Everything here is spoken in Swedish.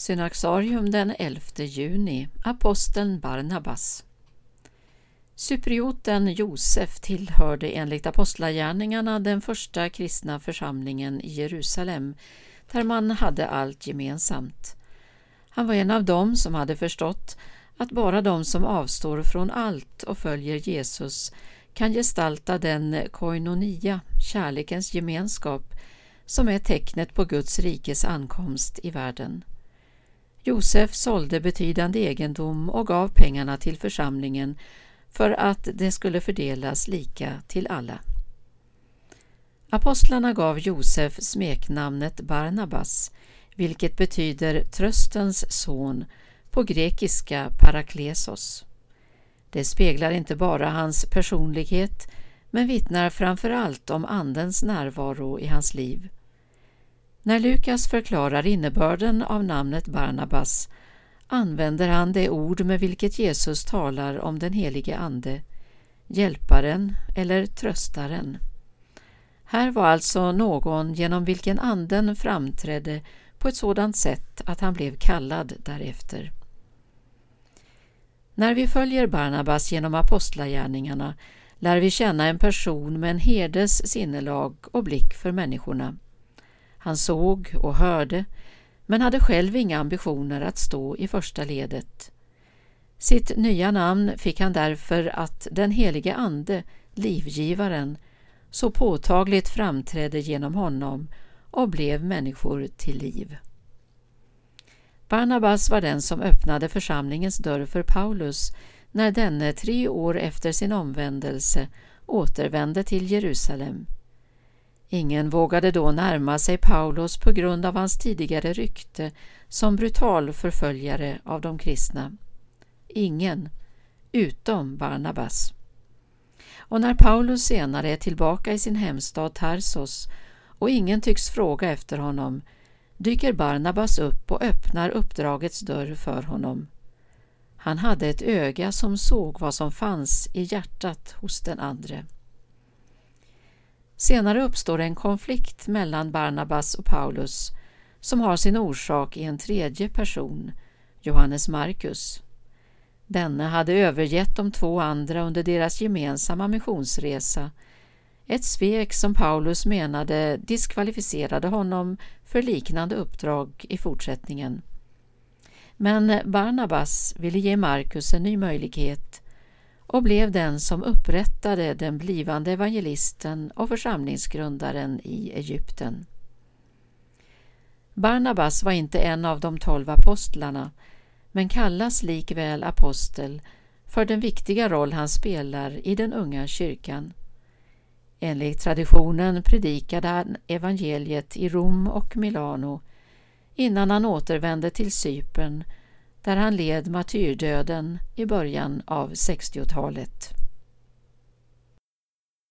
Synaxarium den 11 juni Aposteln Barnabas Cyprioten Josef tillhörde enligt Apostlagärningarna den första kristna församlingen i Jerusalem där man hade allt gemensamt. Han var en av dem som hade förstått att bara de som avstår från allt och följer Jesus kan gestalta den koinonia, kärlekens gemenskap, som är tecknet på Guds rikes ankomst i världen. Josef sålde betydande egendom och gav pengarna till församlingen för att det skulle fördelas lika till alla. Apostlarna gav Josef smeknamnet Barnabas, vilket betyder tröstens son på grekiska paraklesos. Det speglar inte bara hans personlighet men vittnar framför allt om Andens närvaro i hans liv. När Lukas förklarar innebörden av namnet Barnabas använder han det ord med vilket Jesus talar om den helige Ande, hjälparen eller tröstaren. Här var alltså någon genom vilken Anden framträdde på ett sådant sätt att han blev kallad därefter. När vi följer Barnabas genom apostlagärningarna lär vi känna en person med en herdes sinnelag och blick för människorna. Han såg och hörde, men hade själv inga ambitioner att stå i första ledet. Sitt nya namn fick han därför att den helige Ande, livgivaren, så påtagligt framträdde genom honom och blev människor till liv. Barnabas var den som öppnade församlingens dörr för Paulus när denne tre år efter sin omvändelse återvände till Jerusalem. Ingen vågade då närma sig Paulus på grund av hans tidigare rykte som brutal förföljare av de kristna. Ingen, utom Barnabas. Och när Paulus senare är tillbaka i sin hemstad Tarsos och ingen tycks fråga efter honom dyker Barnabas upp och öppnar uppdragets dörr för honom. Han hade ett öga som såg vad som fanns i hjärtat hos den andre. Senare uppstår en konflikt mellan Barnabas och Paulus som har sin orsak i en tredje person, Johannes Markus. Denne hade övergett de två andra under deras gemensamma missionsresa, ett svek som Paulus menade diskvalificerade honom för liknande uppdrag i fortsättningen. Men Barnabas ville ge Markus en ny möjlighet och blev den som upprättade den blivande evangelisten och församlingsgrundaren i Egypten. Barnabas var inte en av de tolv apostlarna men kallas likväl apostel för den viktiga roll han spelar i den unga kyrkan. Enligt traditionen predikade han evangeliet i Rom och Milano innan han återvände till Cypern där han led martyrdöden i början av 60-talet.